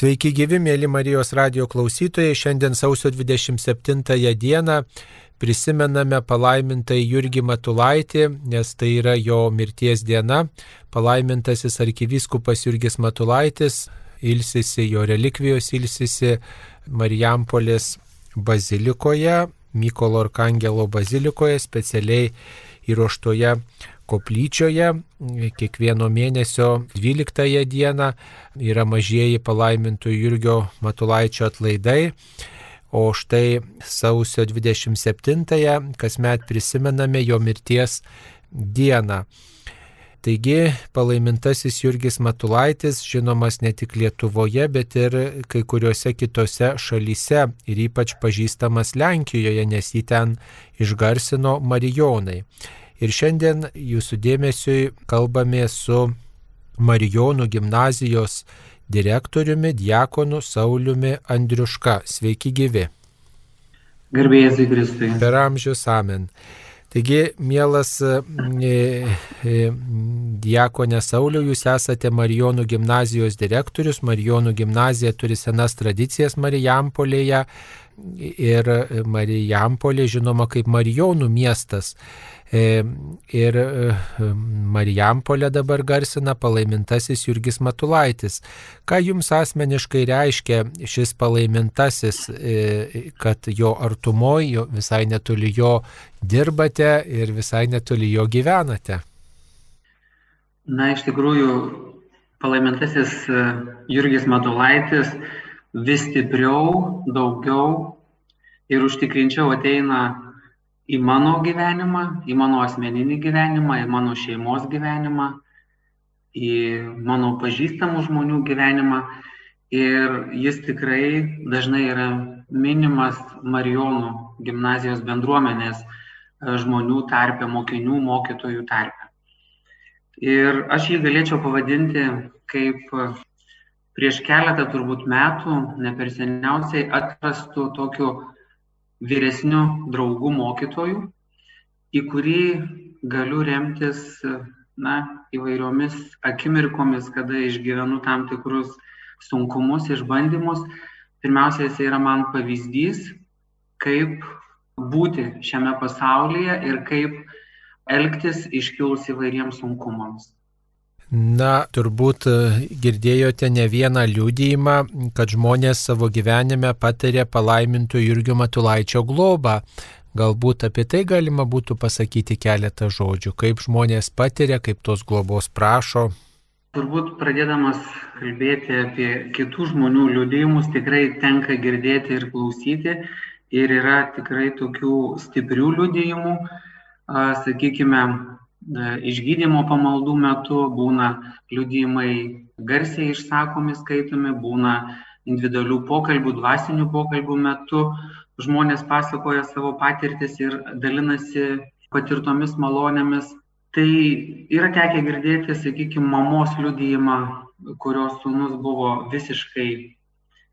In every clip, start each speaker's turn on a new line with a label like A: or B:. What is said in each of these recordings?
A: Sveiki gyvi, mėly Marijos radio klausytojai. Šiandien sausio 27 dieną prisimename palaimintai Jurgį Matulaitį, nes tai yra jo mirties diena. Palaimintasis arkivyskupas Jurgis Matulaitis ilsisi, jo relikvijos ilsisi Marijampolės bazilikoje, Mykolo Arkangelo bazilikoje, specialiai įruoštoje koplyčioje kiekvieno mėnesio 12 dieną yra mažieji palaimintų Jurgio Matulaičio atlaidai. O štai sausio 27-ąją kasmet prisimename jo mirties dieną. Taigi palaimintasis Jurgis Matulaitis žinomas ne tik Lietuvoje, bet ir kai kuriuose kitose šalyse ir ypač pažįstamas Lenkijoje, nes jį ten išgarsino Marijonai. Ir šiandien jūsų dėmesiui kalbame su Marijonų gimnazijos direktoriumi, diakonu Sauliumi Andriuška. Sveiki gyvi.
B: Garbėjai Kristui.
A: Per amžius amen. Taigi, mielas e, e, diakonė Sauliau, jūs esate Marijonų gimnazijos direktorius. Marijonų gimnazija turi senas tradicijas Marijampolėje ir Marijampolė žinoma kaip Marijonų miestas. E, ir e, Marijampolė dabar garsina palaimintasis Jurgis Matulaitis. Ką jums asmeniškai reiškia šis palaimintasis, e, kad jo artumoje, visai netoli jo dirbate ir visai netoli jo gyvenate?
B: Na, iš tikrųjų, palaimintasis Jurgis Matulaitis vis stipriau, daugiau ir užtikrinčiau ateina į mano gyvenimą, į mano asmeninį gyvenimą, į mano šeimos gyvenimą, į mano pažįstamų žmonių gyvenimą. Ir jis tikrai dažnai yra minimas Marijonų gimnazijos bendruomenės e, žmonių tarpe, mokinių, mokytojų tarpe. Ir aš jį galėčiau pavadinti kaip prieš keletą turbūt metų, ne per seniausiai, atrastų tokiu vyresniu draugu mokytoju, į kurį galiu remtis na, įvairiomis akimirkomis, kada išgyvenu tam tikrus sunkumus, išbandymus. Pirmiausia, jis yra man pavyzdys, kaip būti šiame pasaulyje ir kaip elgtis iškilus įvairiems sunkumams.
A: Na, turbūt e, girdėjote ne vieną liūdėjimą, kad žmonės savo gyvenime patiria palaimintų Jurgio Matulaičio globą. Galbūt apie tai galima būtų pasakyti keletą žodžių, kaip žmonės patiria, kaip tos globos prašo.
B: Turbūt pradėdamas kalbėti apie kitų žmonių liūdėjimus, tikrai tenka girdėti ir klausyti. Ir yra tikrai tokių stiprių liūdėjimų, sakykime, išgydymo pamaldų metu, būna liudijimai garsiai išsakomi, skaitomi, būna individualių pokalbių, dvasinių pokalbių metu. Žmonės pasakoja savo patirtis ir dalinasi patirtomis malonėmis. Tai yra tekę girdėti, sakykime, mamos liudijimą, kurios sūnus buvo visiškai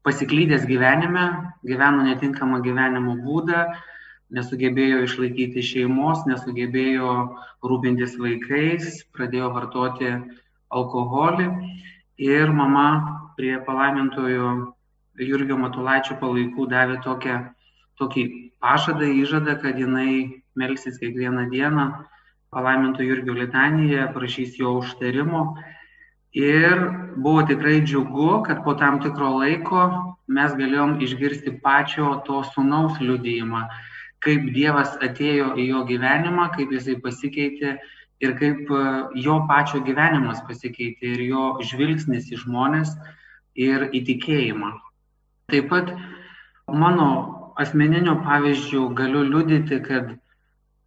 B: pasiklydęs gyvenime, gyveno netinkamą gyvenimo būdą, nesugebėjo išlaikyti šeimos, nesugebėjo rūpintis vaikais, pradėjo vartoti alkoholį ir mama prie palaimintojo Jurgio Matulaičio palaikų davė tokią, tokį pažadą, įžadą, kad jinai melsis kiekvieną dieną palaiminto Jurgio litaniją, prašys jo užtarimo. Ir buvo tikrai džiugu, kad po tam tikro laiko mes galėjom išgirsti pačio to sunaus liudijimą kaip Dievas atėjo į jo gyvenimą, kaip jisai pasikeitė ir kaip e, jo pačio gyvenimas pasikeitė ir jo žvilgsnis į žmonės ir į tikėjimą. Taip pat mano asmeniniu pavyzdžiu galiu liudyti, kad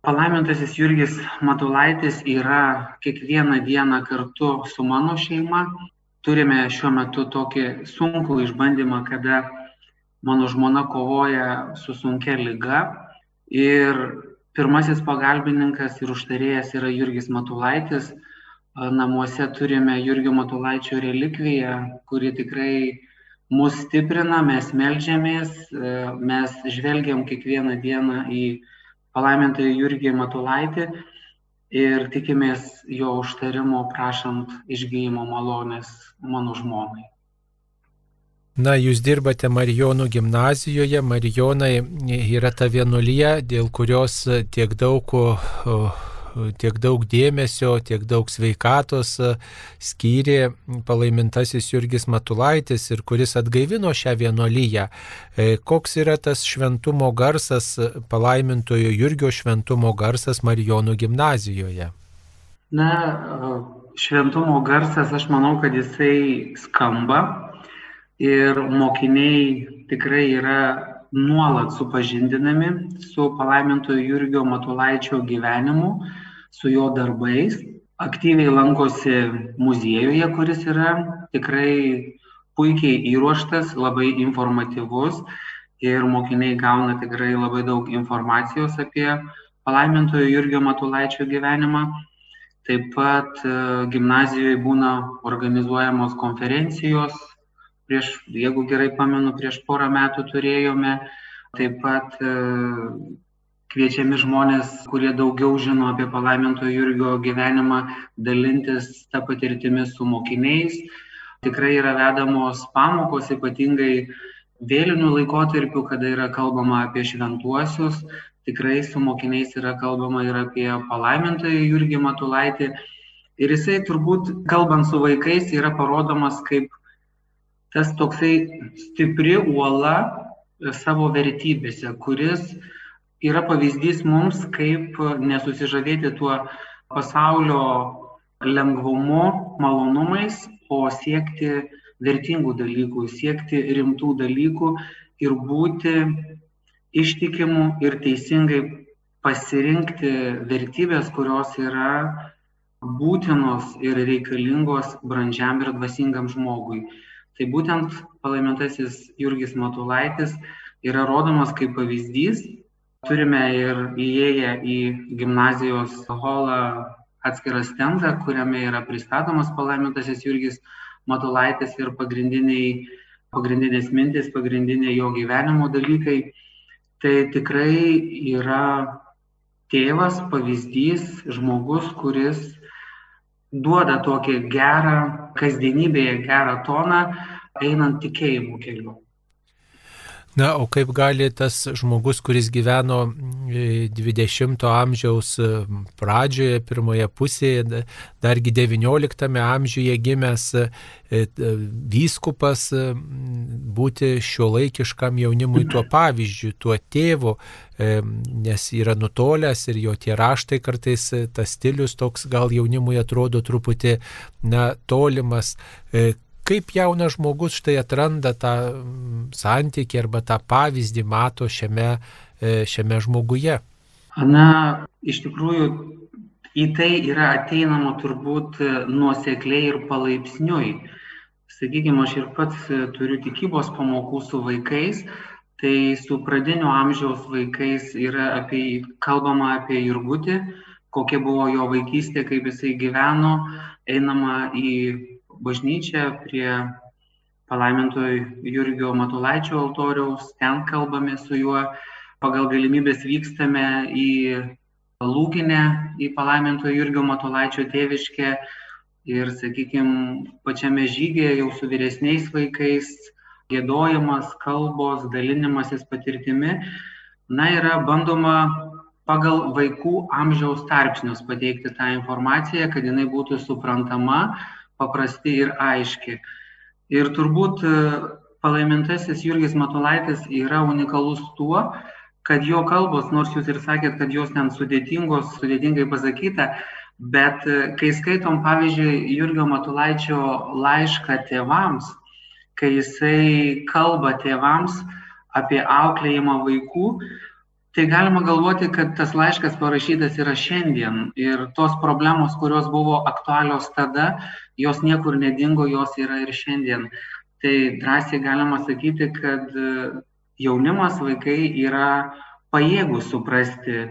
B: palaimintasis Jurgis Matulaitis yra kiekvieną dieną kartu su mano šeima. Turime šiuo metu tokį sunkų išbandymą, kada mano žmona kovoja su sunkia lyga Ir pirmasis pagalbininkas ir užtarėjas yra Jurgis Matulaitis. Namuose turime Jurgio Matulaičio relikviją, kuri tikrai mus stiprina, mes melžiamės, mes žvelgiam kiekvieną dieną į palaimintąjį Jurgį Matulaitį ir tikimės jo užtarimo prašant išgyjimo malonės mano žmonai.
A: Na, jūs dirbate Marijonų gimnazijoje. Marijonai yra ta vienuolyje, dėl kurios tiek daug tiek daug dėmesio, tiek daug sveikatos e, skyrė palaimintasis Jurgis Matulaitis ir kuris atgaivino šią vienuolyje. E, koks yra tas šventumo garsas, palaimintojo Jurgio šventumo garsas Marijonų gimnazijoje?
B: Na, šventumo garsas, aš manau, kad jisai skamba ir mokiniai tikrai yra nuolat supažindinami su palaimintojo Jurgio Matulaičio gyvenimu, su jo darbais. Aktyviai lankosi muziejuje, kuris yra tikrai puikiai įruoštas, labai informatyvus ir mokiniai gauna tikrai labai daug informacijos apie palaimintojo Jurgio Matulaičio gyvenimą. Taip pat e, gimnazijoje būna organizuojamos konferencijos, prieš, jeigu gerai pamenu, prieš porą metų turėjome. Taip pat e, kviečiami žmonės, kurie daugiau žino apie palaimintojo Jurgio gyvenimą, dalintis tą patirtimį su mokiniais. Tikrai yra vedamos pamokos, ypatingai vėlinių laikotarpių, kada yra kalbama apie šventuosius. Tikrai su mokiniais yra kalbama ir apie palaimintoją Jurgį Matulaitį. Ir jisai turbūt, kalbant su vaikais, yra parodomas kaip tas toksai stipri uola e, savo vertybėse, kuris yra pavyzdys mums, kaip nesusižavėti tuo pasaulio lengvumu, malonumais, o siekti vertingų dalykų, siekti rimtų dalykų ir būti ištikimų ir teisingai pasirinkti vertybės, kurios yra būtinos ir reikalingos brandžiam ir dvasingam žmogui. Tai būtent palaimintasis Jurgis Matulaitis yra rodomas kaip pavyzdys. Turime ir įėję į gimnazijos holą atskirą stendą, kuriame yra pristatomas palaimintasis Jurgis Matulaitis ir pagrindinės mintis, pagrindiniai jo gyvenimo dalykai. Tai tikrai yra tėvas, pavyzdys, žmogus, kuris duoda tokį gerą, kasdienybėje gerą toną, einant tikėjimo keliu.
A: Na, o kaip gali tas žmogus, kuris gyveno 20-ojo e, amžiaus e, pradžioje, pirmoje pusėje, dargi 19-ame amžiuje gimęs e, vyskupas, būti šio laikiškam jaunimui tuo pavyzdžiu, tuo tėvu, nes yra nutolęs ir jo tie raštai kartais, tas stilius toks gal jaunimui atrodo truputį, na, tolimas kaip jaunas žmogus štai atranda tą mm, santykį arba tą pavyzdį mato šiame, e, šiame žmoguje?
B: Na, iš tikrųjų, į tai yra ateinama turbūt e, nuosekliai ir palaipsniui. Sakykime, aš ir pats e, turiu tikybos pamokų su vaikais, tai su pradinio amžiaus vaikais yra apie, kalbama apie Jurgutį, kokia buvo jo vaikystė, kaip jisai gyveno, einama į bažnyčią prie palaimintojo Jurgio Matulaičio altoriaus, ten kalbame su juo, pagal galimybės vykstame į Lūginę, į palaimintojo Jurgio Matulaičio tėviškę. Ir, sakykime, pačiame žygėje jau su vyresniais vaikais, gėdojimas, kalbos, dalinimasis patirtimi, na, yra bandoma pagal vaikų amžiaus tarpsnius pateikti tą informaciją, kad jinai būtų suprantama, paprasti ir aiški. Ir turbūt e, palaimintasis Jurgis Matulaitis yra unikalus tuo, kad jo kalbos, nors jūs ir sakėt, kad jos ten sudėtingos, sudėtingai pasakyta, bet e, kai skaitom, pavyzdžiui, Jurgio Matulaičio laišką tėvams, kai jisai kalba tėvams apie auklėjimą vaikų, tai galima galvoti, kad tas laiškas parašytas yra šiandien ir tos problemos, kurios buvo aktualios tada, jos niekur nedingo, jos yra ir šiandien. Tai drąsiai galima sakyti, kad jaunimas, vaikai yra pajėgus suprasti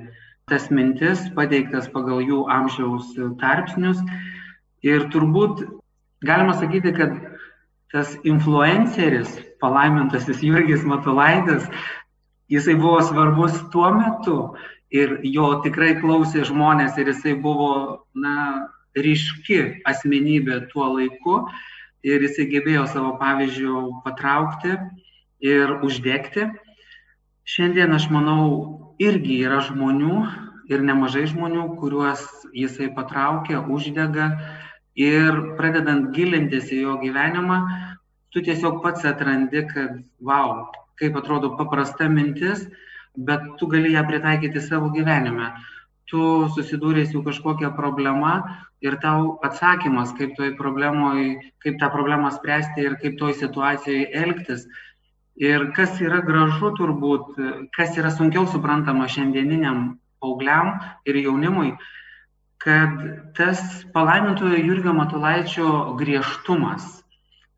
B: tas mintis, pateiktas pagal jų amžiaus tarpsnius. Ir turbūt galima sakyti, kad tas influenceris, palaimintasis Jurgis Matulaitis, jisai buvo svarbus tuo metu ir jo tikrai klausė žmonės ir jisai buvo, na, ryški asmenybė tuo laiku, ir jisai gebėjo savo pavyzdžių patraukti ir uždegti. Šiandien aš manau, irgi yra žmonių ir nemažai žmonių, kuriuos jisai patraukia, uždega ir pradedant gilintis į jo gyvenimą, tu tiesiog pats atrandi, kad, wow, kaip atrodo paprasta mintis, bet tu gali ją pritaikyti savo gyvenime. Tu susidūrė su kažkokia problema ir tau atsakymas, kaip kaip tą problemą spręsti ir kaip toj situacijoje elgtis. Ir kas yra gražu turbūt, kas yra sunkiau suprantama šiandieniniam paaugliam ir jaunimui, kad tas palaimintojo Jurgio Matulaičio griežtumas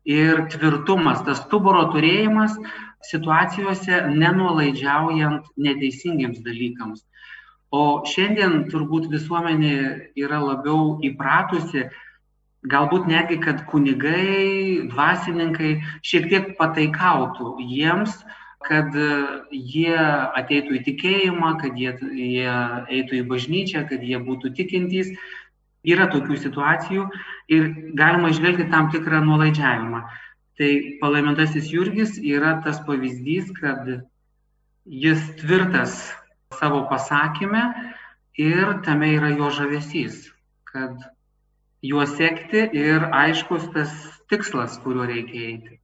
B: ir tvirtumas, tas stuburo turėjimas situacijose nenuolaidžiaujant neteisingiems dalykams. O šiandien turbūt visuomenė yra labiau įpratusi, galbūt netgi, kad kunigai, dvasininkai šiek tiek pataikautų jiems, kad jie ateitų į tikėjimą, kad jie, jie eitų į bažnyčią, kad jie būtų tikintys. Yra tokių situacijų ir galima išvelgti tam tikrą nuolaidžiavimą. Tai palaimintasis Jurgis yra tas pavyzdys, kad jis tvirtas savo pasakymę ir tame yra jo žavesys, kad juo sekti ir aiškus tas tikslas, kuriuo reikia eiti.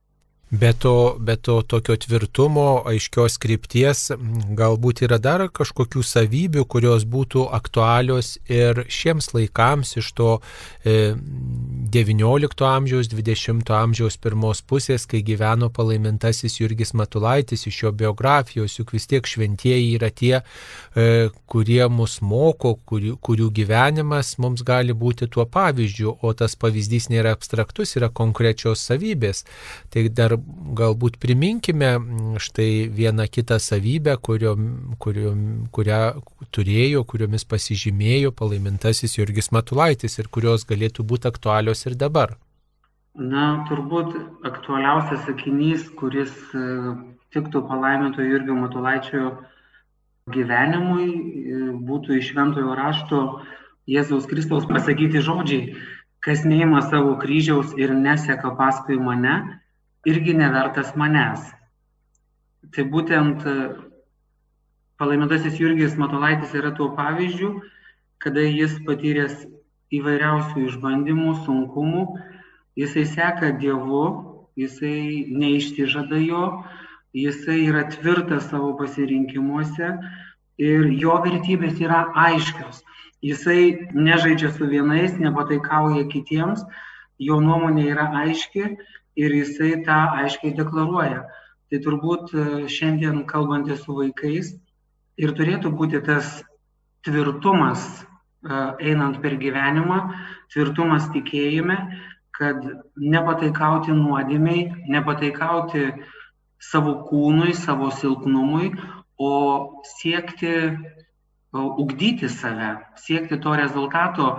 A: Be to, be to tokio tvirtumo, aiškios krypties, galbūt yra dar kažkokių savybių, kurios būtų aktualios ir šiems laikams iš to e, XIX amžiaus, XX amžiaus pirmos pusės, kai gyveno palaimintasis Jurgis Matulaitis iš jo biografijos, juk vis tiek šventieji yra tie, e, kurie mus moko, kurių, kurių gyvenimas mums gali būti tuo pavyzdžiu, o tas pavyzdys nėra abstraktus, yra konkrečios savybės. Tai dar galbūt priminkime štai vieną kitą savybę, kurio, kurio, kurią turėjo, kuriomis pasižymėjo palaimintasis Jurgis Matulaitis ir kurios galėtų būti aktualios ir dabar.
B: Na, turbūt aktualiausias sakinys, kuris e, tiktų palaiminto Jurgio Matulaičio gyvenimui, e, būtų iš šventojo rašto Jėzaus Kristaus pasakyti žodžiai, kas neima savo kryžiaus ir neseka paskui mane, irgi nevertas manęs. Tai būtent e, palaimintasis Jurgis Matolaitis yra tuo pavyzdžiu, kada jis patyręs įvairiausių išbandymų, sunkumų, jisai seka Dievu, jisai neištižada jo, jisai yra tvirtas savo pasirinkimuose ir jo vertybės yra aiškios. Jisai nežaidžia su vienais, nepataikauja kitiems, jo nuomonė yra aiški ir jisai tą aiškiai deklaruoja. Tai turbūt e, šiandien kalbantys su vaikais ir turėtų būti tas tvirtumas e, einant per gyvenimą, tvirtumas tikėjime, kad nepataikauti nuodėmiai, nepataikauti savo kūnui, savo silpnumui, o siekti e, ugdyti save, siekti to rezultato,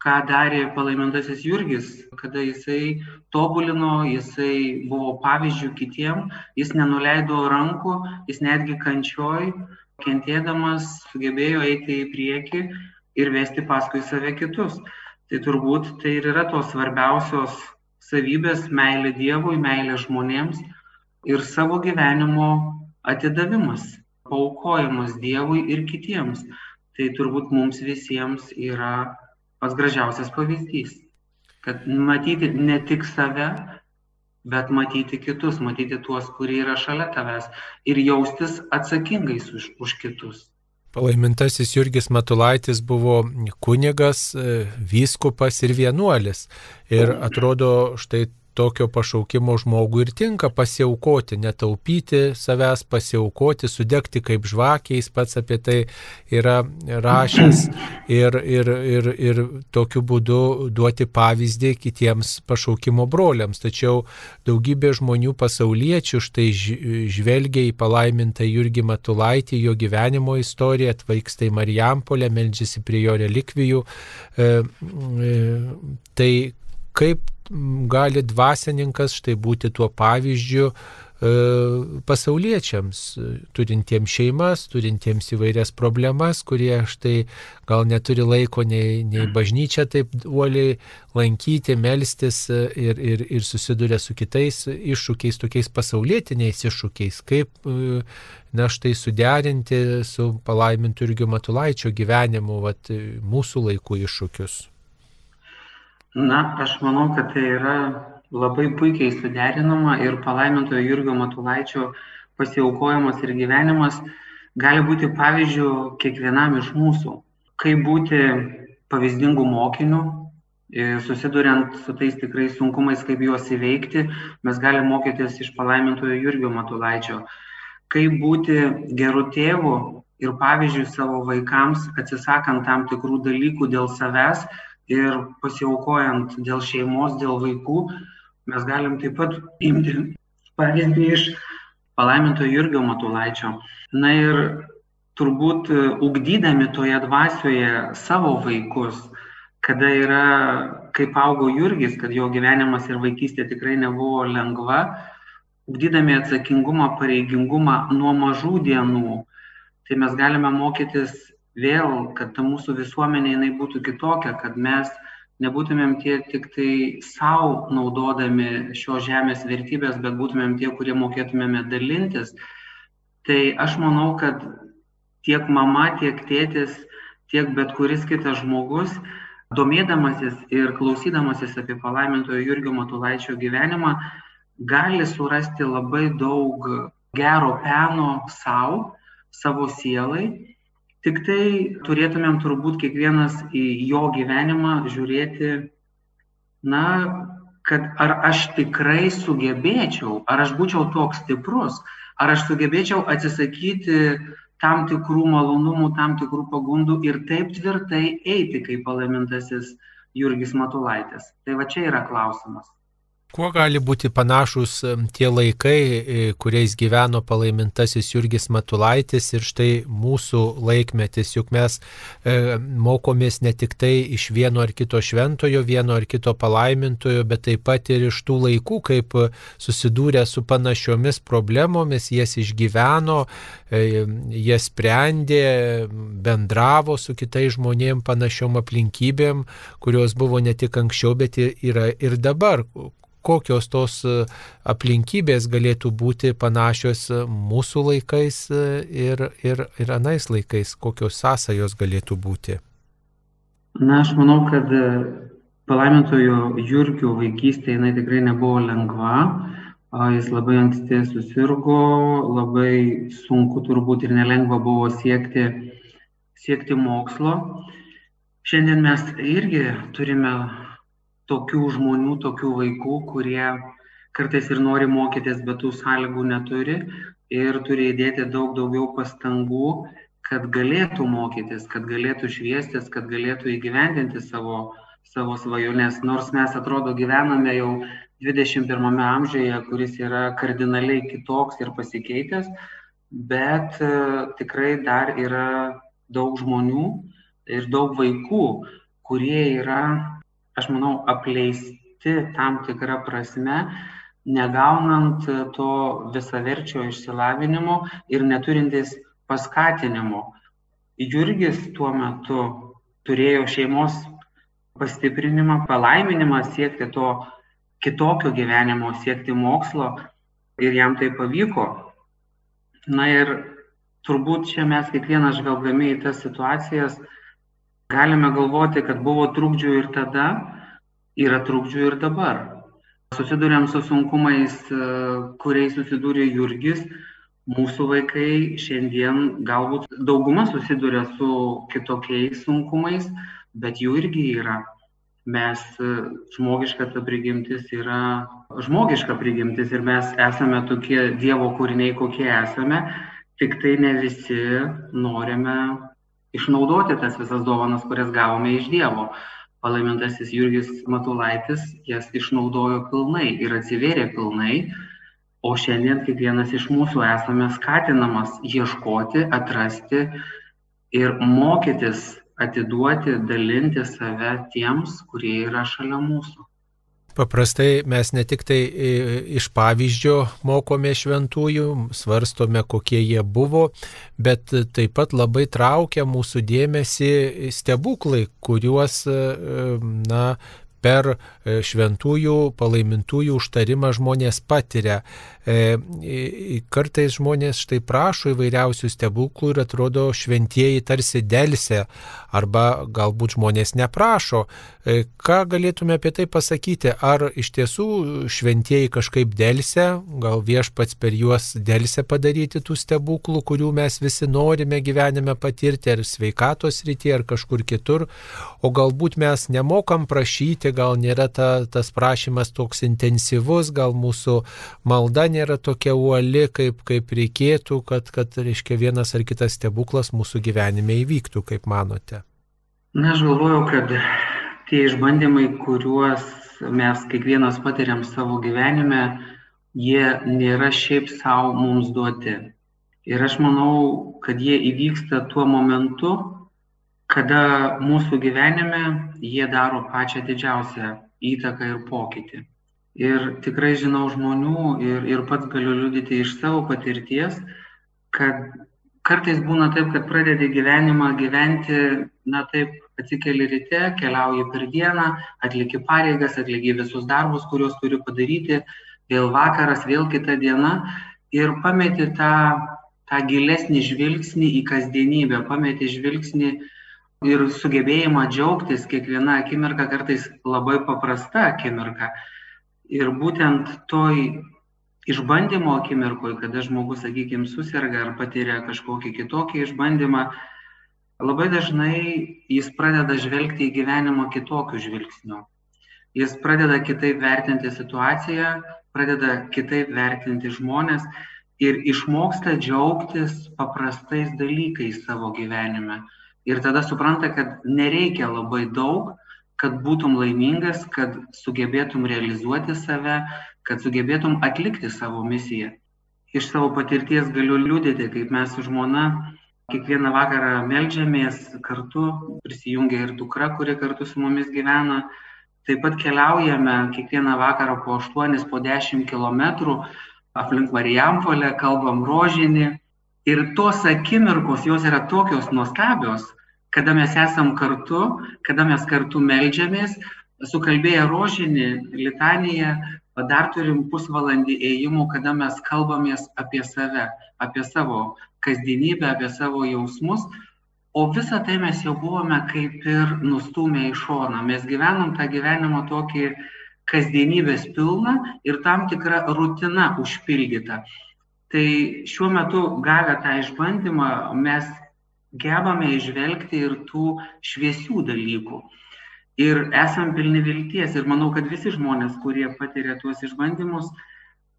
B: ką darė palaimintasis Jurgis, kada jisai tobulino, jisai buvo pavyzdžių kitiem, jis nenuleido rankų, jis netgi kančioj, kentėdamas sugebėjo eiti į priekį ir vesti paskui save kitus. Tai turbūt tai ir yra tos svarbiausios savybės - meilė Dievui, meilė žmonėms ir savo gyvenimo atidavimas, paukojimas Dievui ir kitiems. Tai turbūt mums visiems yra pats gražiausias pavyzdys. Kad matyti ne tik save, bet matyti kitus, matyti tuos, kurie yra šalia tavęs ir jaustis atsakingais už, už kitus.
A: Palaimintasis Jurgis Matulaitis buvo kunigas, e, vyskupas ir vienuolis. Ir atrodo, štai tokio pašaukimo žmogui ir tinka pasiaukoti, netaupyti savęs, pasiaukoti, sudegti kaip žvakiai, jis pats apie tai yra rašęs ir, ir, ir, ir tokiu būdu duoti pavyzdį kitiems pašaukimo broliams. Tačiau daugybė žmonių pasauliečių štai žvelgia į palaimintą Jurgį Matulaitį, jo gyvenimo istoriją, atvyksta į Marijampolę, meldžiasi prie jo relikvijų. E, e, tai kaip gali dvasininkas štai būti tuo pavyzdžiu, pasauliečiams, turintiems šeimas, turintiems įvairias problemas, kurie štai gal neturi laiko nei, nei bažnyčia taip uoliai lankyti, melstis ir, ir, ir susiduria su kitais iššūkiais, tokiais pasaulietiniais iššūkiais, kaip na štai suderinti su palaimintu irgi Matulaičio gyvenimu vat, mūsų laikų iššūkius.
B: Na, aš manau, kad tai yra labai puikiai suderinama ir palaimintojo Jurgio Matulaičio pasiaukojimas ir gyvenimas gali būti pavyzdžių kiekvienam iš mūsų. Kaip būti pavyzdingų mokinių, susiduriant su tais tikrais sunkumais, kaip juos įveikti, mes galime mokytis iš palaimintojo Jurgio Matulaičio. Kaip būti gerų tėvų ir pavyzdžių savo vaikams, atsisakant tam tikrų dalykų dėl savęs, ir pasiaukojant dėl šeimos, dėl vaikų, mes galim taip pat imti pavyzdį iš palaiminto Jurgio Matulaičio. Na ir turbūt ugdydami toje dvasioje savo vaikus, kada yra, kaip augo Jurgis, kad jo gyvenimas ir vaikystė tikrai nebuvo lengva, ugdydami atsakingumą, pareigingumą nuo mažų dienų, tai mes galime mokytis vėl, kad ta mūsų visuomenė jinai būtų kitokia, kad mes nebūtumėm tie tik tai savo naudodami šios žemės vertybės, bet būtumėm tie, kurie mokėtumėme dalintis. Tai aš manau, kad tiek mama, tiek tėtis, tiek bet kuris kitas žmogus, domėdamasis ir klausydamasis apie palaimintojo Jurgio Matulaičio gyvenimą, gali surasti labai daug gero peno savo, savo sielai tiktai turėtumėm turbūt kiekvienas į jo gyvenimą žiūrėti, na, kad ar aš tikrai sugebėčiau, ar aš būčiau toks stiprus, ar aš sugebėčiau atsisakyti tam tikrų malonumų, tam tikrų pagundų ir taip tvirtai eiti kaip palaimintasis Jurgis Matulaitis. Tai va čia yra klausimas.
A: Kuo gali būti panašus tie laikai, e, kuriais gyveno palaimintasis Jurgis Matulaitis ir štai mūsų laikmetis, juk mes e, mokomės ne tik tai iš vieno ar kito šventojo, vieno ar kito palaimintojo, bet taip pat ir iš tų laikų, kaip susidūrė su panašiomis problemomis, jas išgyveno, e, jie sprendė, bendravo su kitais žmonėmis panašiom aplinkybėm, kurios buvo ne tik anksčiau, bet yra ir dabar kokios tos e, aplinkybės galėtų būti panašios e, mūsų laikais e, ir, ir, ir anais laikais, kokios sąsajos galėtų būti.
B: Na, aš manau, kad palaimintojo Jurgio vaikystė jinai tikrai nebuvo lengva. Jis labai anksti susirgo, labai sunku turbūt ir nelengva buvo siekti, siekti mokslo. Šiandien mes irgi turime tokių žmonių, tokių vaikų, kurie kartais ir nori mokytis, bet tų sąlygų neturi ir turi įdėti daug daugiau pastangų, kad galėtų mokytis, kad galėtų šviestis, kad galėtų įgyvendinti savo, savo svajonės. Nors mes atrodo gyvename jau 21 amžiuje, kuris yra kardinaliai kitoks ir pasikeitęs, bet e, tikrai dar yra daug žmonių ir daug vaikų, kurie yra aš manau, apleisti tam tikrą prasme, negaunant to visaverčio išsilavinimo ir neturintis paskatinimo. Jurgis tuo metu turėjo šeimos pastiprinimą, palaiminimą siekti to kitokio gyvenimo, siekti mokslo ir jam tai pavyko. Na ir turbūt čia mes kiekvienas žvelgdami į tas situacijas galime galvoti, kad buvo trukdžių ir tada, yra trukdžių ir dabar. Susidurėm su sunkumais, e, kuriais susidūrė Jurgis. Mūsų vaikai šiandien galbūt dauguma susiduria su kitokiais sunkumais, bet jų irgi yra. Mes e, žmogiška ta prigimtis yra žmogiška prigimtis ir mes esame tokie Dievo kūriniai, kokie esame, tik tai ne visi norime išnaudoti tas visas dovanas, kurias gavome iš Dievo. Palaimintasis Jurgis Matulaitis jas išnaudojo pilnai ir atsivėrė pilnai, o šiandien kiekvienas iš mūsų esame skatinamas ieškoti, atrasti ir mokytis atiduoti, dalinti save tiems, kurie yra šalia mūsų.
A: Paprastai mes ne tik tai e, iš pavyzdžio mokome šventųjų, svarstome, kokie jie buvo, bet taip pat labai traukia mūsų dėmesį stebuklai, kuriuos, e, na, per e, šventųjų palaimintųjų užtarimą žmonės patiria. Kartais žmonės štai prašo įvairiausių stebuklų ir atrodo šventieji tarsi dėlse, arba galbūt žmonės neprašo. E, ką galėtume apie tai pasakyti? Ar iš tiesų šventieji kažkaip dėlse, gal viešpats per juos dėlse padaryti tų stebuklų, kurių mes visi norime gyvenime patirti, ar sveikatos rytyje, ar kažkur kitur, o galbūt mes nemokam prašyti, gal nėra ta, tas prašymas toks intensyvus, gal mūsų malda nėra tokia uoli, kaip, kaip reikėtų, kad, kad reiškia, vienas ar kitas stebuklas mūsų gyvenime įvyktų, kaip manote.
B: Na, aš galvoju, kad tie išbandymai, kuriuos mes kiekvienas patiriam savo gyvenime, jie nėra šiaip savo mums duoti. Ir aš manau, kad jie įvyksta tuo momentu, kada mūsų gyvenime jie daro pačią didžiausią įtaką ir pokytį. Ir tikrai žinau žmonių ir, ir pats galiu liudyti iš savo patirties, kad kartais būna taip, kad pradedi gyvenimą gyventi, na taip, atsikeli ryte, keliauji per dieną, atlieki pareigas, atlieki visus darbus, kuriuos turi padaryti, vėl vakaras, vėl kita diena ir pameti tą, tą gilesnį žvilgsnį į kasdienybę, pameti žvilgsnį ir sugebėjimą džiaugtis kiekviena akimirka, kartais labai paprasta akimirka. Ir būtent toj išbandymo akimirkoje, kada žmogus, sakykime, susirga ar patiria kažkokį kitokį išbandymą, labai dažnai jis pradeda žvelgti į gyvenimą kitokiu žvilgsniu. Jis pradeda kitaip vertinti situaciją, pradeda kitaip vertinti žmonės ir išmoksta džiaugtis paprastais dalykais savo gyvenime ir tada supranta, kad nereikia labai daug, kad būtum laimingas, kad sugebėtum realizuoti save, kad sugebėtum atlikti savo misiją. Iš savo patirties galiu liūdėti, kaip mes su žmona kiekvieną vakarą melžiamės kartu, prisijungia ir dukra, kuri kartu su mumis gyvena. Taip pat keliaujame kiekvieną vakarą po 8, po 10 km aplink Marijampolę, kalbam rožinį, Ir tos akimirkos, jos yra tokios nuostabios, kada mes esam kartu, kada mes kartu melžiamės, sukalbėję rožinį, litaniją, dar turim pusvalandį ėjimų, kada mes kalbamės apie save, apie savo kasdienybę, apie savo jausmus, o visą tai mes jau buvome kaip ir nustumę į šoną. Mes gyvenom tą gyvenimą tokį kasdienybės pilną ir tam tikra rutina užpildyta. Tai šiuo metu gavę tą išbandymą mes gebame išvelgti ir tų šviesių dalykų. Ir esam pilni vilties. Ir manau, kad visi žmonės, kurie patiria tuos išbandymus,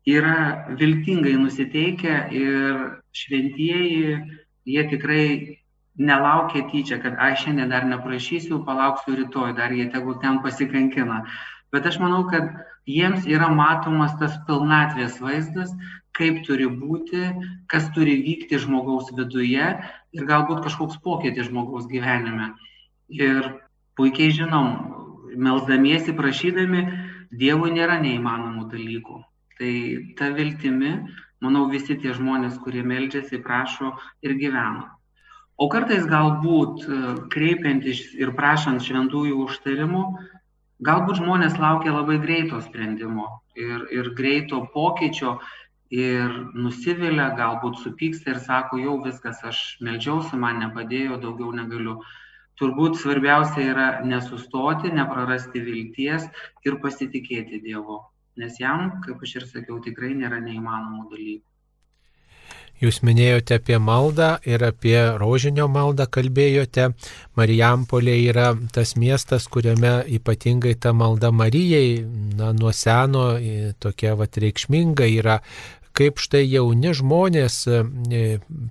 B: yra viltingai nusiteikę ir šventieji, jie tikrai nelaukia tyčia, kad aš šiandien dar neprašysiu, palauksiu rytoj, dar jie tegul ten pasikankina. Bet aš manau, kad jiems yra matomas tas pilnatvės vaizdas, kaip turi būti, kas turi vykti žmogaus viduje ir galbūt kažkoks pokytis žmogaus gyvenime. Ir puikiai žinom, melzdamiesi, prašydami, Dievui nėra neįmanomų dalykų. Tai ta viltimi, manau, visi tie žmonės, kurie meldžiasi, prašo ir gyvena. O kartais galbūt e, kreipiantis ir prašant šventųjų užtarimų, galbūt žmonės laukia labai greito sprendimo ir, ir greito pokyčio ir nusivilia, galbūt supyksta ir sako, jau viskas, aš melžiausi, man nepadėjo, daugiau negaliu. Turbūt svarbiausia yra nesustoti, neprarasti vilties ir pasitikėti Dievu, nes jam, kaip aš ir sakiau, tikrai nėra neįmanomų dalykų.
A: Jūs minėjote apie maldą ir apie rožinio maldą kalbėjote. Marijampolė yra tas miestas, kuriame ypatingai ta malda Marijai na, nuo seno tokia vat reikšminga yra kaip štai jauni žmonės e,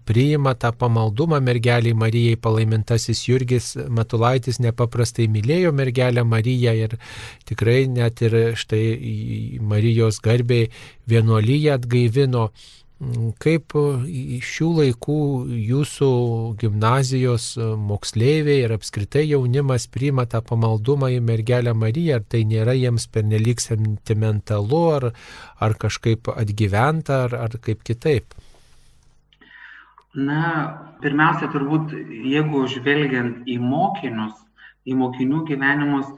A: priima tą pamaldumą mergeliai Marijai, palaimintasis Jurgis Matulaitis nepaprastai mylėjo mergelę Mariją ir tikrai net ir štai Marijos garbiai vienuolyje atgaivino. Kaip šių laikų jūsų gimnazijos moksleiviai ir apskritai jaunimas priima tą pamaldumą į mergelę Mariją, ar tai nėra jiems pernelyg sentimentalu, ar, ar kažkaip atgyventa, ar, ar kaip kitaip?
B: Na, pirmiausia, turbūt, jeigu žvelgiant į mokinius, į mokinių gyvenimus,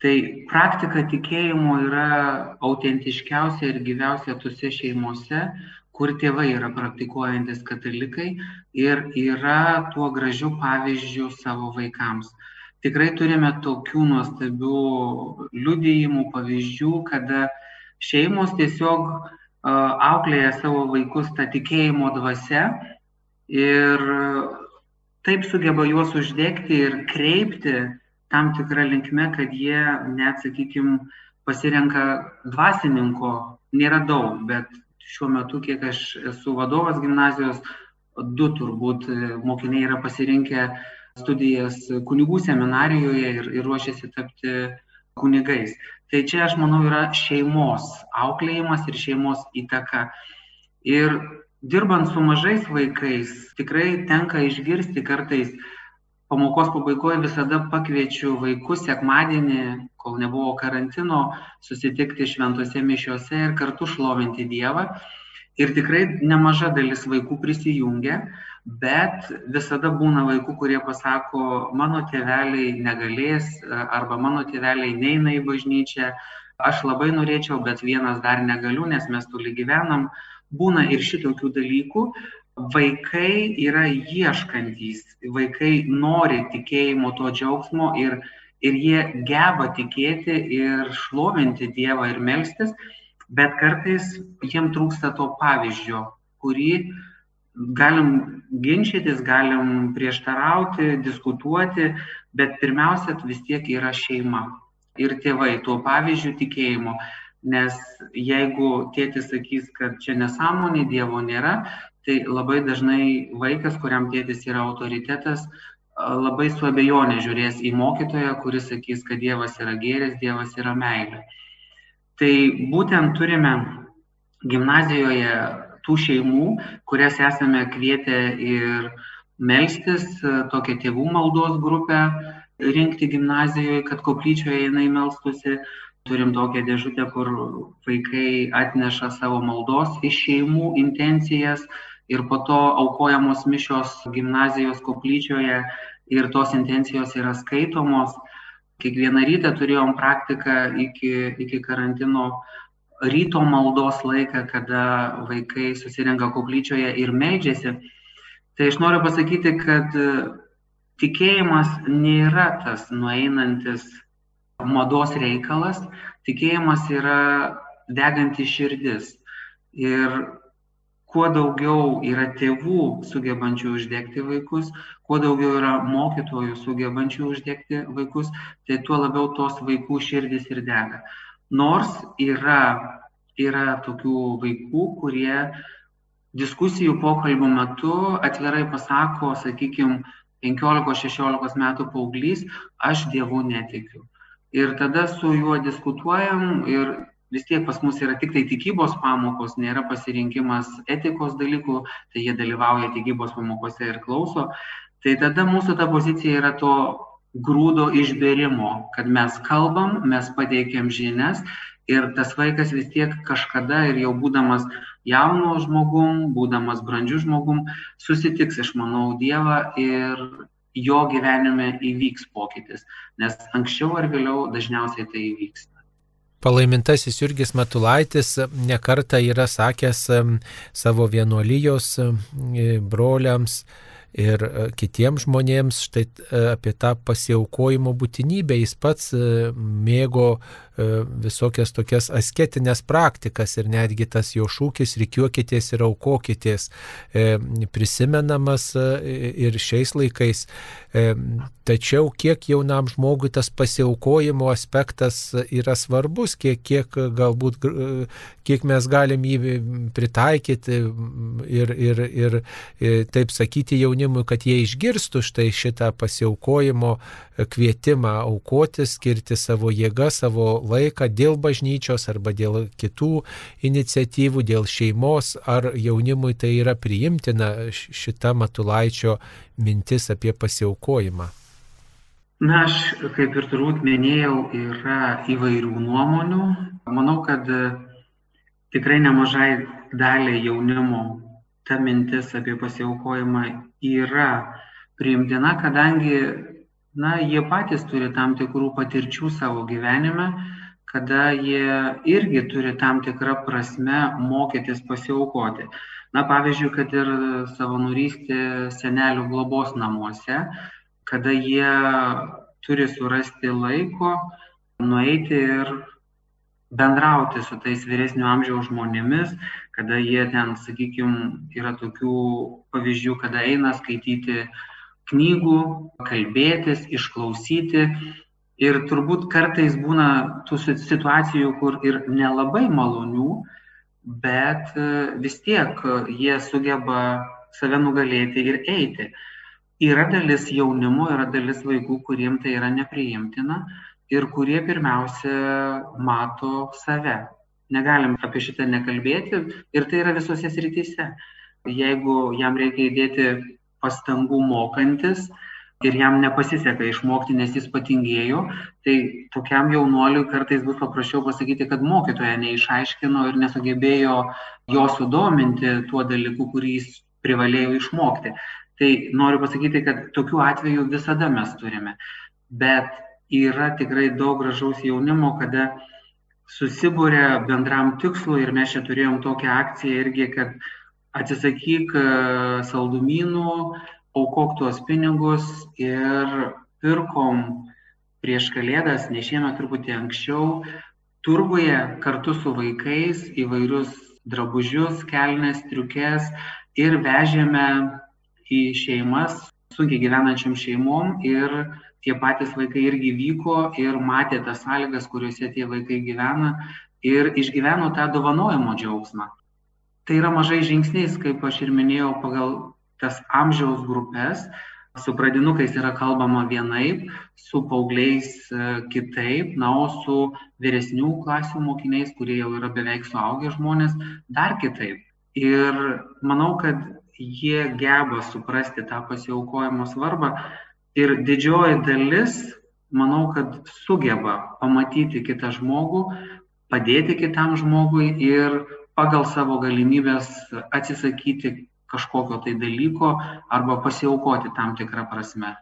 B: tai praktika tikėjimo yra autentiškiausia ir gyviausia tose šeimose, kur tėvai yra praktikuojantis katalikai ir yra tuo gražiu pavyzdžiu savo vaikams. Tikrai turime tokių nuostabių liudijimų, pavyzdžių, kada šeimos tiesiog auklėja savo vaikus tą tikėjimo dvasę ir taip sugeba juos uždegti ir kreipti tam tikrą linkmę, kad jie net, sakykime, pasirenka dvasininko, nėra daug, bet šiuo metu, kiek aš esu vadovas gimnazijos, du turbūt e, mokiniai yra pasirinkę studijas kunigų seminarijoje ir, ir ruošiasi tapti kunigais. Tai čia, aš manau, yra šeimos auklėjimas ir šeimos įtaka. Ir dirbant su mažais vaikais, tikrai tenka išgirsti kartais pamokos pabaigoje visada pakviečiu vaikus sekmadienį, kol nebuvo karantino, susitikti šventose mišiuose ir kartu šlovinti Dievą. Ir tikrai nemaža dalis vaikų prisijungia, bet visada būna vaikų, kurie pasako, mano tėveliai negalės arba mano tėveliai neina į bažnyčią, aš labai norėčiau, bet vienas dar negaliu, nes mes toli gyvenam. Būna ir šitokių dalykų, vaikai yra ieškantys, vaikai nori tikėjimo to džiaugsmo ir, ir jie geba tikėti ir šlovinti Dievą ir melstis, bet kartais jiem trūksta to pavyzdžio, kurį galim ginčytis, galim prieštarauti, diskutuoti, bet pirmiausia vis tiek yra šeima ir tėvai tuo pavyzdžiu tikėjimo. Nes jeigu tėtis sakys, kad čia nesąmonė, Dievo nėra, tai labai dažnai vaikas, kuriam tėtis yra autoritetas, labai su abejonė žiūrės į mokytoją, kuris sakys, kad Dievas yra gėris, Dievas yra meilė. Tai būtent turime gimnazijoje tų šeimų, kurias esame kvietę ir melstis, tokią tėvų maldos grupę rinkti gimnazijoje, kad koplyčioje jinai melstusi. Turim tokią dėžutę, kur vaikai atneša savo maldos iš šeimų intencijas, ir po to aukojamos mišios gimnazijos koplyčioje ir tos intencijos yra skaitomos. Kiekvieną rytą turėjom praktiką iki, iki karantino ryto maldos laiką, kada vaikai susirenka koplyčioje ir meldžiasi. Tai aš noriu pasakyti, kad tikėjimas nėra tas nueinantis mados reikalas, tikėjimas yra deganti širdis. Ir kuo daugiau yra tėvų sugebančių uždegti vaikus, kuo daugiau yra mokytojų sugebančių uždegti vaikus, tai tuo labiau tos vaikų širdis ir dega. Nors yra, yra tokių vaikų, kurie diskusijų pokalbio metu atvirai pasako, sakykime, 15-16 metų paauglys, aš dievų netikiu. Ir tada su juo diskutuojam ir vis tiek pas mus yra tiktai tikybos pamokos, nėra pasirinkimas etikos dalykų, tai jie dalyvauja tikybos pamokose ir klauso. Tai tada mūsų ta pozicija yra to grūdo išberimo, kad mes kalbam, mes pateikėm žinias ir tas vaikas vis tiek kažkada ir jau būdamas jaunu žmogum, būdamas brandžiu žmogum, susitiks, aš manau, Dievą ir jo gyvenime įvyks pokytis, nes anksčiau ar vėliau dažniausiai tai įvyks.
A: Palaimintasis Jurgis Matulaitis nekarta yra sakęs savo vienuolijos broliams ir e, kitiems žmonėms štai e, apie tą pasiaukojimo būtinybę. Jis pats e, mėgo visokias tokias asketinės praktikas ir netgi tas jo šūkis reikiuokitės ir aukokitės e, prisimenamas e, ir šiais laikais. Tačiau kiek jaunam žmogui tas pasiaukojimo aspektas yra svarbus, kiek, kiek galbūt, kiek mes galim jį pritaikyti ir, ir, ir taip sakyti jaunimui, kad jie išgirstų štai šitą pasiaukojimo kvietimą aukoti, skirti savo jėgą, savo laiką dėl bažnyčios arba dėl kitų iniciatyvų, dėl šeimos, ar jaunimui tai yra priimtina šita Matulaičio mintis apie pasiaukojimą?
B: Na, aš kaip ir turbūt minėjau, yra įvairių nuomonių. Manau, kad tikrai nemažai daliai jaunimo ta mintis apie pasiaukojimą yra priimtina, kadangi na, jie patys turi tam tikrų patirčių savo gyvenime, kada jie irgi turi tam tikrą prasme mokytis pasiaukoti. Na, pavyzdžiui, kad ir savanorystė senelių globos namuose, kada jie turi surasti laiko, nueiti ir bendrauti su tais vyresnio amžiaus žmonėmis, kada jie ten, sakykime, yra tokių pavyzdžių, kada eina skaityti uh, knygų, kalbėtis, išklausyti. Ir turbūt kartais būna tų situacijų, kur ir nelabai malonių, bet e, vis tiek jie sugeba save nugalėti ir eiti. Yra dalis jaunimo, yra dalis vaikų, kuriems tai yra nepriimtina ir kurie pirmiausia mato save. Negalim apie šitą nekalbėti ir tai yra visose srityse. Jeigu jam reikia įdėti pastangų mokantis ir jam nepasiseka išmokti, nes jis patingėjo, tai tokiam jaunuoliui kartais bus paprasčiau pasakyti, kad mokytoja neišaiškino ir nesugebėjo jo sudominti tuo dalyku, kurį jis privalėjo išmokti. Tai noriu pasakyti, kad tokių atvejų visada mes turime. Bet yra tikrai daug gražaus jaunimo, kada susibūrė bendram tikslui ir mes čia turėjom tokią akciją irgi, kad atsisakyk e, saldumynų, aukok tuos pinigus ir pirkom prieš kalėdas, ne šiemet truputį anksčiau, turguje kartu su vaikais įvairius drabužius, kelnes, triukės ir vežėme į šeimas, sunkiai gyvenančiam šeimom ir tie patys vaikai irgi vyko ir matė tas sąlygas, kuriuose tie vaikai gyvena ir išgyveno tą dovanojimo džiaugsmą tai yra mažais žingsniais, kaip aš ir minėjau, pagal tas amžiaus grupės. Su pradinukais yra kalbama vienaip, su paaugliais e, kitaip, na, o su vyresnių klasių mokiniais, kurie jau yra beveik suaugę žmonės, dar kitaip. Ir manau, kad jie geba suprasti tą pasiaukojimo svarbą ir didžioji dalis, manau, kad sugeba pamatyti kitą žmogų, padėti kitam žmogui ir pagal savo galimybes atsisakyti kažkokio tai dalyko arba pasiaukoti tam tikrą prasme.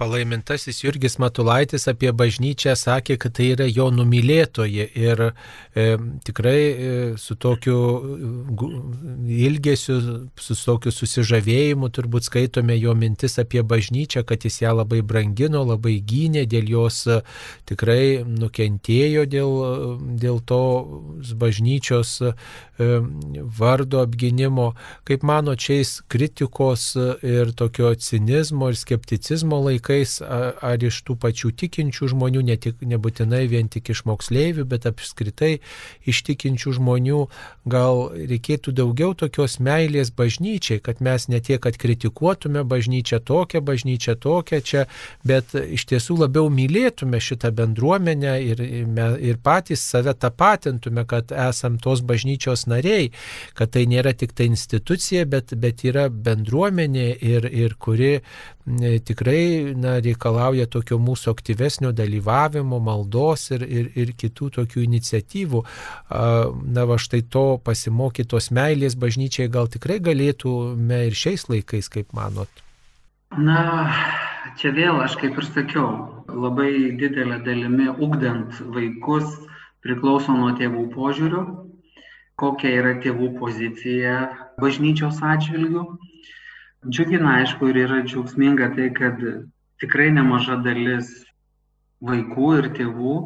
A: Palaimintasis Jurgis Matulaitis apie bažnyčią sakė, kad tai yra jo numylėtoji ir e, tikrai e, su tokiu ilgesiu, su tokiu susižavėjimu turbūt skaitome jo mintis apie bažnyčią, kad jis ją labai brangino, labai gynė, dėl jos e, tikrai nukentėjo dėl, dėl to bažnyčios e, vardo apginimo. Kaip mano, šiais kritikos ir tokio cinizmo ir skepticizmo laikais, laikais ar iš tų pačių tikinčių žmonių, ne tik, nebūtinai vien tik iš moksleivių, bet apskritai iš tikinčių žmonių, gal reikėtų daugiau tokios meilės bažnyčiai, kad mes ne tiek, kad kritikuotume bažnyčią tokią, bažnyčią tokią čia, bet iš tiesų labiau mylėtume šitą bendruomenę ir, ir patys save tapatintume, kad esam tos bažnyčios nariai, kad tai nėra tik ta institucija, bet, bet yra bendruomenė ir, ir kuri tikrai na, reikalauja tokio mūsų aktyvesnio dalyvavimo, maldos ir, ir, ir kitų tokių iniciatyvų. Na, va štai to pasimokytos meilės bažnyčiai gal tikrai galėtume ir šiais laikais, kaip manot.
B: Na, čia vėl aš kaip ir sakiau, labai didelė dalimi ugdant vaikus priklauso nuo tėvų požiūrių, kokia yra tėvų pozicija bažnyčios atžvilgių džiugina aišku ir yra džiaugsminga tai kad tikrai nemaža dalis vaikų ir tėvų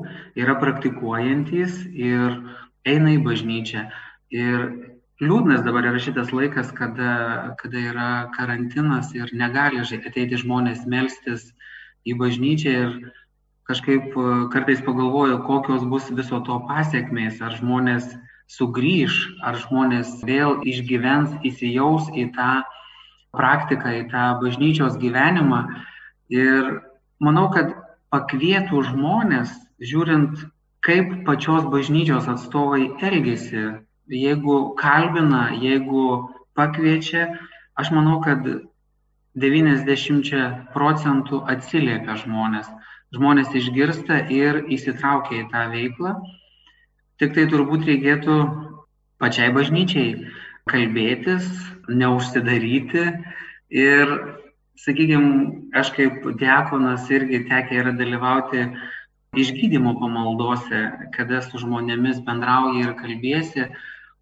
B: yra praktikuojantys ir eina į bažnyčią. Ir liūdnas dabar yra šitas laikas, kada, kada yra karantinas ir negali ateiti žmonės melstis į bažnyčią ir kažkaip kartais pagalvoju, kokios bus viso to pasiekmės, ar žmonės sugrįž, ar žmonės vėl išgyvens, įsijaus į tą praktiką, į tą bažnyčios gyvenimą. Ir manau, kad pakvietų žmonės, žiūrint, kaip pačios bažnyčios atstovai elgesi. Jeigu kalbina, jeigu pakviečia, aš manau, kad 90 procentų atsiliepia žmonės. Žmonės išgirsta ir įsitraukia į tą veiklą. Tik tai turbūt reikėtų pačiai bažnyčiai kalbėtis, neužsidaryti. Ir, sakykime, aš kaip diakonas irgi tekia yra dalyvauti išgydymo pamaldose, kada su žmonėmis bendrauji ir kalbėsi,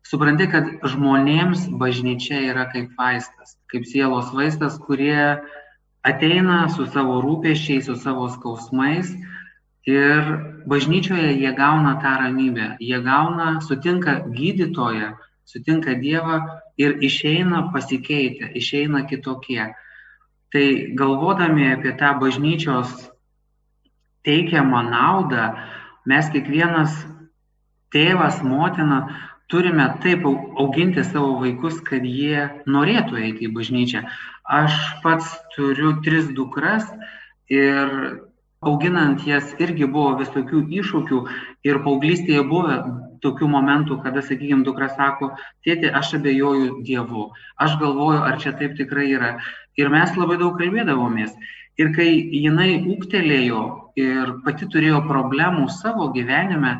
B: supranti, kad žmonėms bažnyčia yra kaip vaistas, kaip sielos vaistas, kurie ateina su savo rūpeščiais, su savo skausmais ir bažnyčioje jie gauna tą ramybę, jie gauna, sutinka gydytoją, sutinka Dievą ir išeina pasikeitę, išeina kitokie. Tai galvodami apie tą bažnyčios teikiamą naudą, mes kiekvienas tėvas, motina turime taip auginti savo vaikus, kad jie norėtų eiti į bažnyčią. Aš pats turiu tris dukras ir auginant jas irgi buvo visokių iššūkių ir paauglystėje buvo tokių momentų, kada, sakykime, dukra sako, tėti, aš abejoju Dievu, aš galvoju, ar čia taip tikrai yra. Ir mes labai daug kalbėdavomės. Ir kai jinai ūktelėjo ir pati turėjo problemų savo gyvenime,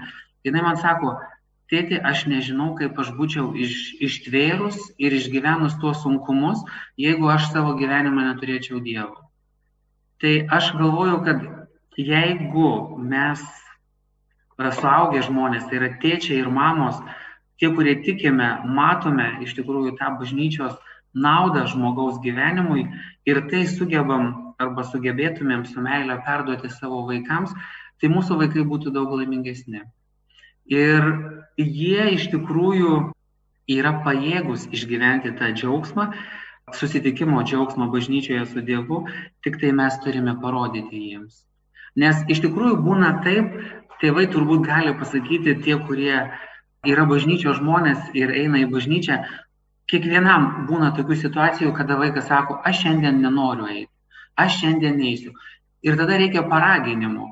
B: jinai man sako, tėti, aš nežinau, kaip aš būčiau iš, ištvėrus ir išgyvenus tuos sunkumus, jeigu aš savo gyvenimą neturėčiau Dievo. Tai aš galvoju, kad jeigu mes suaugę žmonės, tai yra tėčiai ir mamos, tie, kurie tikime, matome iš tikrųjų tą bažnyčios naudą žmogaus gyvenimui ir tai sugebam arba sugebėtumėm su meilė perduoti savo vaikams, tai mūsų vaikai būtų daug laimingesni. Ir jie iš tikrųjų yra pajėgus išgyventi tą džiaugsmą, susitikimo džiaugsmą bažnyčioje su Dievu, tik tai mes turime parodyti jiems. Nes iš tikrųjų būna taip, tėvai turbūt gali pasakyti tie, kurie yra bažnyčios žmonės ir eina į bažnyčią, kiekvienam būna tokių situacijų, kada vaikas sako, aš šiandien nenoriu eiti, aš šiandien neįsiu. Ir tada reikia paraginimo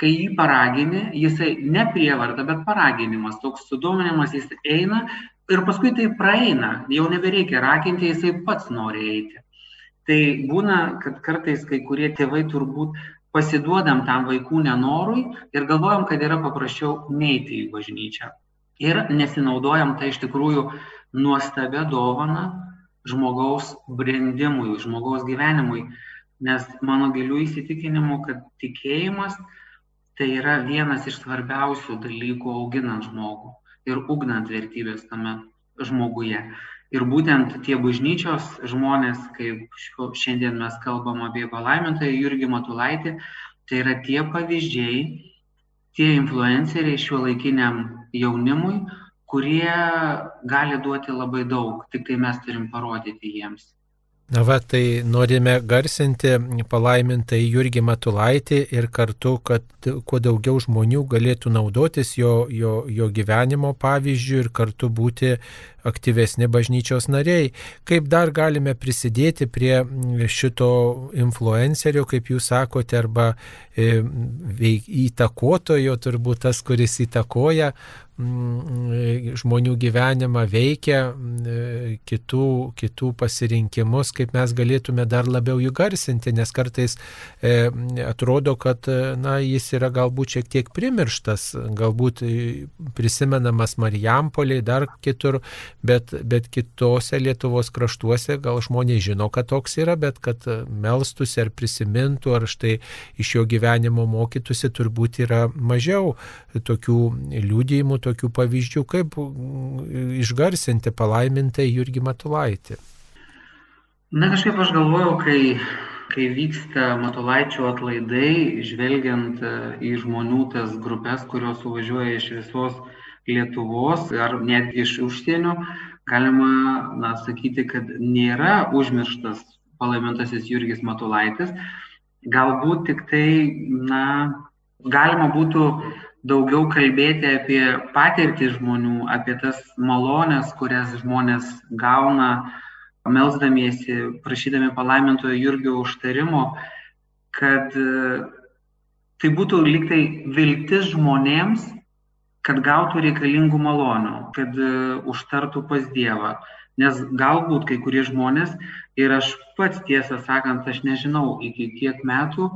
B: kai jį paragini, jisai ne prievarta, bet paraginimas, toks sudominimas, jis eina ir paskui tai praeina, jau nebereikia raginti, jisai pats nori eiti. Tai būna, kad kartais kai kurie tėvai turbūt pasiduodam tam vaikų nenorui ir galvojam, kad yra paprasčiau neiti į bažnyčią. Ir nesinaudojam tai iš tikrųjų nuostabę dovaną žmogaus brandimui, žmogaus gyvenimui. Nes mano gilių įsitikinimų, kad tikėjimas tai yra vienas iš svarbiausių dalykų auginant žmogų ir ugnant vertybės tame žmoguje. Ir būtent tie bažnyčios žmonės, kaip šiandien mes kalbam apie palaimintąjį Jurgį Matulaitį, tai yra tie pavyzdžiai, tie influenceriai šiuo laikiniam jaunimui, kurie gali duoti labai daug, tik tai mes turim parodyti jiems.
A: Na va, tai norime garsinti palaimintą į Jurgį Matulaitį ir kartu, kad kuo daugiau žmonių galėtų naudotis jo, jo, jo gyvenimo pavyzdžių ir kartu būti aktyvesni bažnyčios nariai. Kaip dar galime prisidėti prie šito influencerio, kaip jūs sakote, arba e, įtakotojo, turbūt tas, kuris įtakoja žmonių gyvenimą, veikia mm, kitų, kitų pasirinkimus, kaip mes galėtume dar labiau jų garsinti, nes kartais e, atrodo, kad na, jis yra galbūt šiek tiek primirštas, galbūt prisimenamas Marijampoliai, dar kitur, bet, bet kitose Lietuvos kraštuose gal žmonės žino, kad toks yra, bet kad melstųsi ar prisimintų, ar štai iš jo gyvenimo mokytųsi, turbūt yra mažiau tokių liūdėjimų, tokių pavyzdžių, kaip išgarsinti palaimintą Jurgį Matulaitį.
B: Na kažkaip aš galvojau, kai, kai vyksta Matulaičio atlaidai, žvelgiant į žmonių tas grupės, kurios suvažiuoja iš visos Lietuvos ar netgi iš užsienio, galima na, sakyti, kad nėra užmirštas palaimintasis Jurgis Matulaitis. Galbūt tik tai, na, galima būtų daugiau kalbėti apie patirtį žmonių, apie tas malonės, kurias žmonės gauna, melzdamiesi, prašydami palaimintojo Jurgio užtarimo, kad tai būtų liktai viltis žmonėms, kad gautų reikalingų malonių, kad užtartų pas Dievą. Nes galbūt kai kurie žmonės, ir aš pats tiesą sakant, aš nežinau iki kiek metų,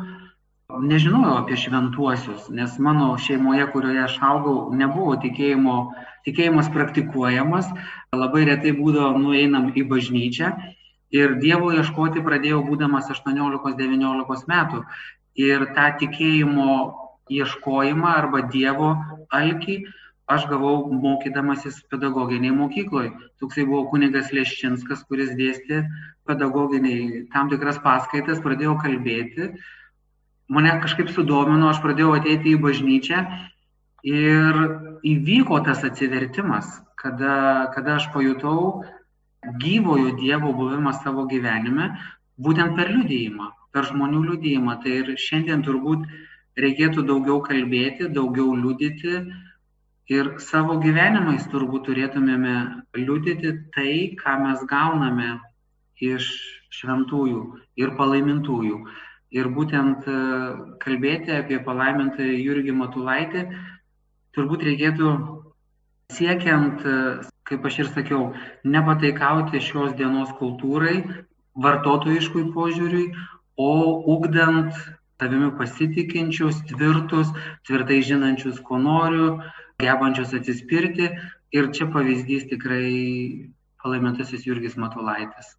B: nežinojau apie šventuosius, nes mano šeimoje, kurioje aš augau, nebuvo tikėjimo, tikėjimas praktikuojamas, labai retai būdavo nueinam į bažnyčią ir Dievo ieškoti pradėjau būdamas 18-19 metų. Ir tą tikėjimo ieškojimą arba Dievo alkį aš gavau mokydamasis pedagoginiai mokykloje. Toksai buvo kunigas Leščinskas, kuris dėstė pedagoginiai tam tikras paskaitas, pradėjau kalbėti. Mane kažkaip sudomino, aš pradėjau ateiti į bažnyčią ir įvyko tas atsivertimas, kada, kada aš pajutau gyvojo Dievo buvimą savo gyvenime, būtent per liudėjimą, per žmonių liudėjimą. Tai ir šiandien turbūt reikėtų daugiau kalbėti, daugiau liudyti ir savo gyvenimais turbūt turėtumėme liudyti tai, ką mes gauname iš šventųjų ir palaimintųjų. Ir būtent e, kalbėti apie palaimintą Jurgį Matulaitį turbūt reikėtų siekiant, e, kaip aš ir sakiau, nepataikauti šios dienos kultūrai, vartotojiškui požiūriui, o ugdant savimi pasitikinčius, tvirtus, tvirtai žinančius, ko noriu, gebančius atsispirti. Ir čia pavyzdys tikrai palaimintasis Jurgis Matulaitis.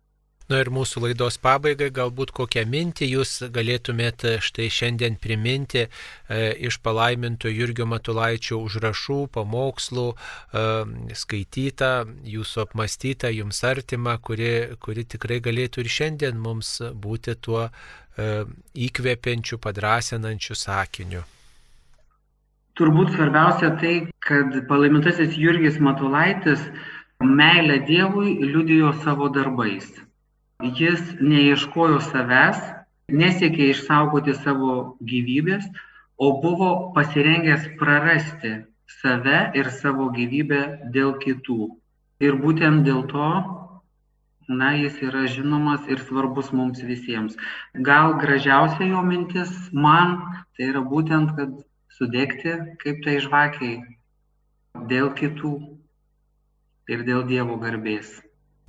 A: Na ir mūsų laidos pabaigai galbūt kokią mintį jūs galėtumėte štai šiandien priminti e, iš palaiminto Jurgio Matulaičio užrašų, pamokslų, e, skaitytą, jūsų apmastytą, jums artimą, kuri, kuri tikrai galėtų ir šiandien mums būti tuo E, įkvepiančių, padrasinančių sakinių?
B: Turbūt svarbiausia tai, kad palaimintasis Jurgis Matulaitis meilę Dievui liudijo savo darbais. Jis neieškojo savęs, nesiekė išsaugoti savo gyvybės, o buvo pasirengęs prarasti save ir savo gyvybę dėl kitų. Ir būtent dėl to na jis yra žinomas ir svarbus mums visiems. Gal gražiausia jo mintis man tai yra būtent, kad sudegti kaip tai žvakiai dėl kitų ir dėl Dievo garbės.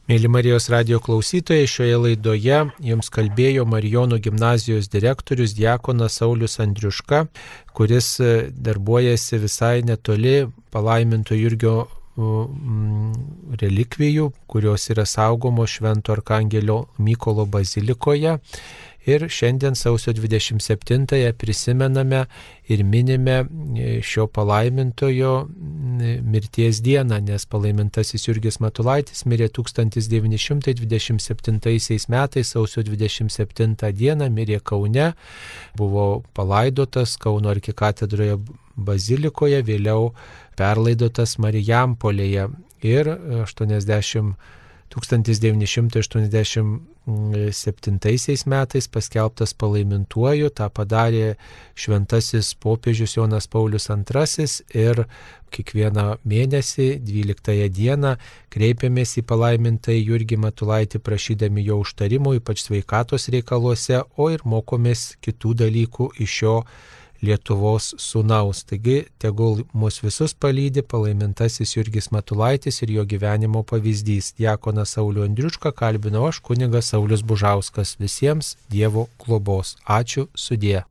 A: Mėly Marijos radio klausytojai, šioje laidoje jums kalbėjo Marijonų gimnazijos direktorius Diekonas Saulis Andriuška, kuris darbuojasi visai netoli palaiminto Jurgio relikvijų, kurios yra saugomos Švento Arkangelio Mykolo bazilikoje. Ir šiandien sausio 27-ąją prisimename ir minime e, šio palaimintojo mirties dieną, nes palaimintasis Jurgis Matulaitis mirė 1927 metais, sausio 27 dieną mirė Kaune, buvo palaidotas Kauno arkikatedroje bazilikoje, vėliau perlaidotas Marijampolėje ir 80, 1987 metais paskelbtas palaimintuoju, tą padarė šventasis popiežius Jonas Paulius II ir kiekvieną mėnesį, 12 dieną, kreipiamės į palaimintąjį Jurgį Matulaitį prašydami jo užtarimo, ypač sveikatos reikaluose, o ir mokomės kitų dalykų iš jo Lietuvos sūnaus. Taigi tegul mus visus palydi palaimintasis Jurgis Matulaitis ir jo gyvenimo pavyzdys. Diekona Sauliu Andriušką kalbino aš, kunigas Saulis Bužauskas. Visiems Dievo globos. Ačiū sudė.